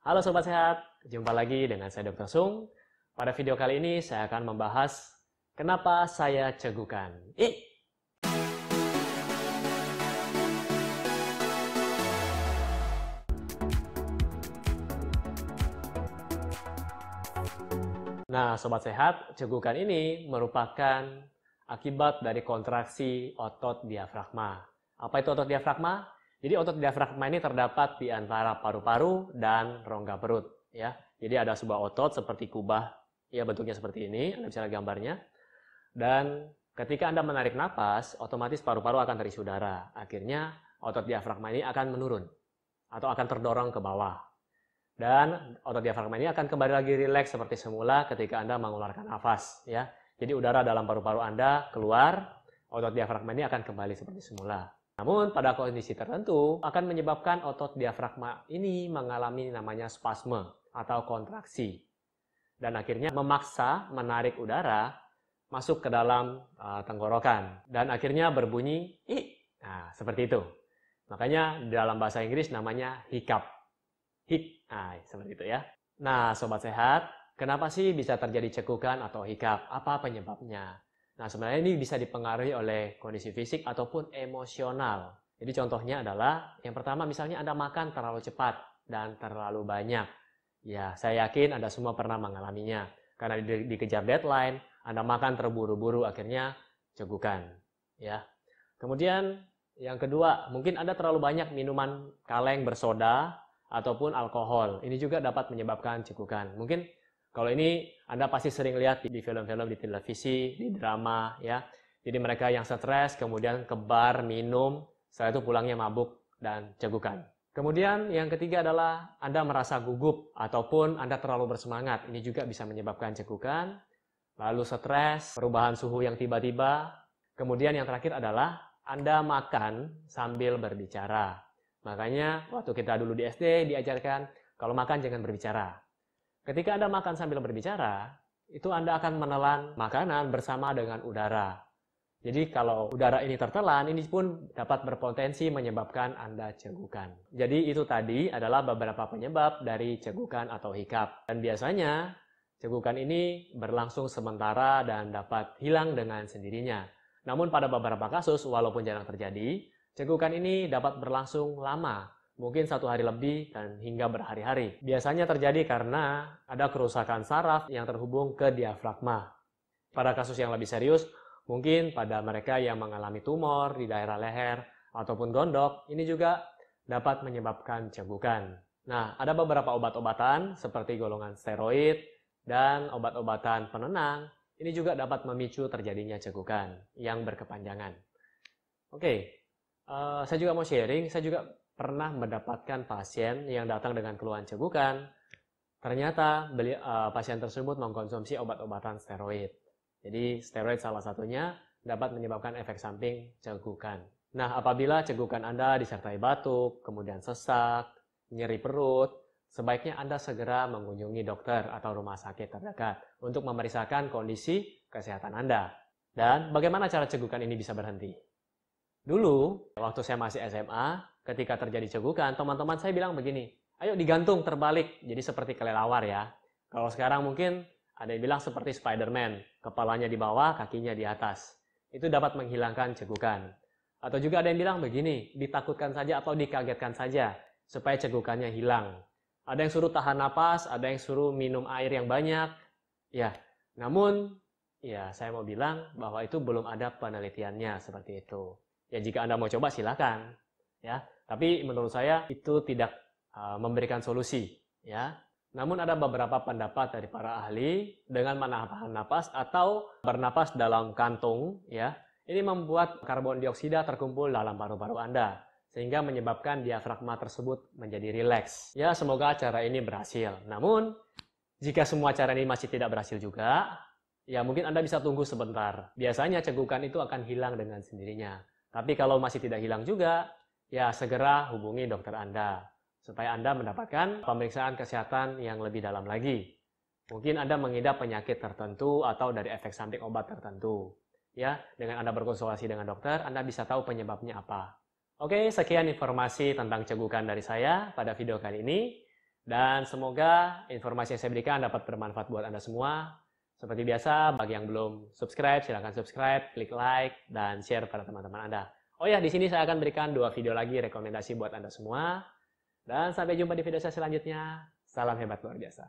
Halo Sobat Sehat, jumpa lagi dengan saya Dr. Sung. Pada video kali ini saya akan membahas kenapa saya cegukan. Eh, Nah, Sobat Sehat, cegukan ini merupakan akibat dari kontraksi otot diafragma. Apa itu otot diafragma? Jadi otot diafragma ini terdapat di antara paru-paru dan rongga perut. Ya, jadi ada sebuah otot seperti kubah, ya bentuknya seperti ini. Anda bisa lihat gambarnya. Dan ketika Anda menarik napas, otomatis paru-paru akan terisi udara. Akhirnya otot diafragma ini akan menurun atau akan terdorong ke bawah. Dan otot diafragma ini akan kembali lagi rileks seperti semula ketika Anda mengeluarkan nafas. Ya. Jadi udara dalam paru-paru Anda keluar, otot diafragma ini akan kembali seperti semula. Namun pada kondisi tertentu akan menyebabkan otot diafragma ini mengalami namanya spasme atau kontraksi. Dan akhirnya memaksa menarik udara masuk ke dalam uh, tenggorokan. Dan akhirnya berbunyi i. Nah, seperti itu. Makanya dalam bahasa Inggris namanya hiccup hik. Nah, seperti itu ya. Nah, sobat sehat, kenapa sih bisa terjadi cekukan atau hikap? Apa penyebabnya? Nah, sebenarnya ini bisa dipengaruhi oleh kondisi fisik ataupun emosional. Jadi contohnya adalah yang pertama misalnya Anda makan terlalu cepat dan terlalu banyak. Ya, saya yakin Anda semua pernah mengalaminya. Karena di, dikejar deadline, Anda makan terburu-buru akhirnya cegukan. Ya. Kemudian yang kedua, mungkin Anda terlalu banyak minuman kaleng bersoda ataupun alkohol. Ini juga dapat menyebabkan cekukan. Mungkin kalau ini Anda pasti sering lihat di film-film, di televisi, di drama ya. Jadi mereka yang stres kemudian ke bar, minum, setelah itu pulangnya mabuk dan cegukan. Kemudian yang ketiga adalah Anda merasa gugup ataupun Anda terlalu bersemangat. Ini juga bisa menyebabkan cekukan. Lalu stres, perubahan suhu yang tiba-tiba. Kemudian yang terakhir adalah Anda makan sambil berbicara. Makanya waktu kita dulu di SD diajarkan kalau makan jangan berbicara. Ketika Anda makan sambil berbicara, itu Anda akan menelan makanan bersama dengan udara. Jadi kalau udara ini tertelan, ini pun dapat berpotensi menyebabkan Anda cegukan. Jadi itu tadi adalah beberapa penyebab dari cegukan atau hikap. Dan biasanya cegukan ini berlangsung sementara dan dapat hilang dengan sendirinya. Namun pada beberapa kasus, walaupun jarang terjadi, Cegukan ini dapat berlangsung lama, mungkin satu hari lebih dan hingga berhari-hari. Biasanya terjadi karena ada kerusakan saraf yang terhubung ke diafragma. Pada kasus yang lebih serius, mungkin pada mereka yang mengalami tumor di daerah leher ataupun gondok, ini juga dapat menyebabkan cegukan. Nah, ada beberapa obat-obatan seperti golongan steroid dan obat-obatan penenang. Ini juga dapat memicu terjadinya cegukan yang berkepanjangan. Oke, Uh, saya juga mau sharing, saya juga pernah mendapatkan pasien yang datang dengan keluhan cegukan. Ternyata beli, uh, pasien tersebut mengkonsumsi obat-obatan steroid. Jadi steroid salah satunya dapat menyebabkan efek samping cegukan. Nah, apabila cegukan Anda disertai batuk, kemudian sesak, nyeri perut, sebaiknya Anda segera mengunjungi dokter atau rumah sakit terdekat untuk memeriksakan kondisi kesehatan Anda. Dan bagaimana cara cegukan ini bisa berhenti? Dulu, waktu saya masih SMA, ketika terjadi cegukan, teman-teman saya bilang begini, ayo digantung terbalik, jadi seperti kelelawar ya. Kalau sekarang mungkin ada yang bilang seperti Spider-Man, kepalanya di bawah, kakinya di atas. Itu dapat menghilangkan cegukan. Atau juga ada yang bilang begini, ditakutkan saja atau dikagetkan saja, supaya cegukannya hilang. Ada yang suruh tahan napas, ada yang suruh minum air yang banyak. Ya, namun ya saya mau bilang bahwa itu belum ada penelitiannya seperti itu. Ya jika Anda mau coba silakan. Ya, tapi menurut saya itu tidak uh, memberikan solusi. Ya, namun ada beberapa pendapat dari para ahli dengan menahan napas atau bernapas dalam kantung. Ya, ini membuat karbon dioksida terkumpul dalam paru-paru Anda sehingga menyebabkan diafragma tersebut menjadi rileks. Ya, semoga cara ini berhasil. Namun, jika semua cara ini masih tidak berhasil juga, ya mungkin Anda bisa tunggu sebentar. Biasanya cegukan itu akan hilang dengan sendirinya. Tapi kalau masih tidak hilang juga, ya segera hubungi dokter Anda supaya Anda mendapatkan pemeriksaan kesehatan yang lebih dalam lagi. Mungkin Anda mengidap penyakit tertentu atau dari efek samping obat tertentu. Ya, dengan Anda berkonsultasi dengan dokter, Anda bisa tahu penyebabnya apa. Oke, sekian informasi tentang cegukan dari saya pada video kali ini. Dan semoga informasi yang saya berikan dapat bermanfaat buat Anda semua. Seperti biasa, bagi yang belum subscribe, silahkan subscribe, klik like, dan share pada teman-teman Anda. Oh ya, di sini saya akan berikan dua video lagi rekomendasi buat Anda semua. Dan sampai jumpa di video saya selanjutnya. Salam hebat luar biasa.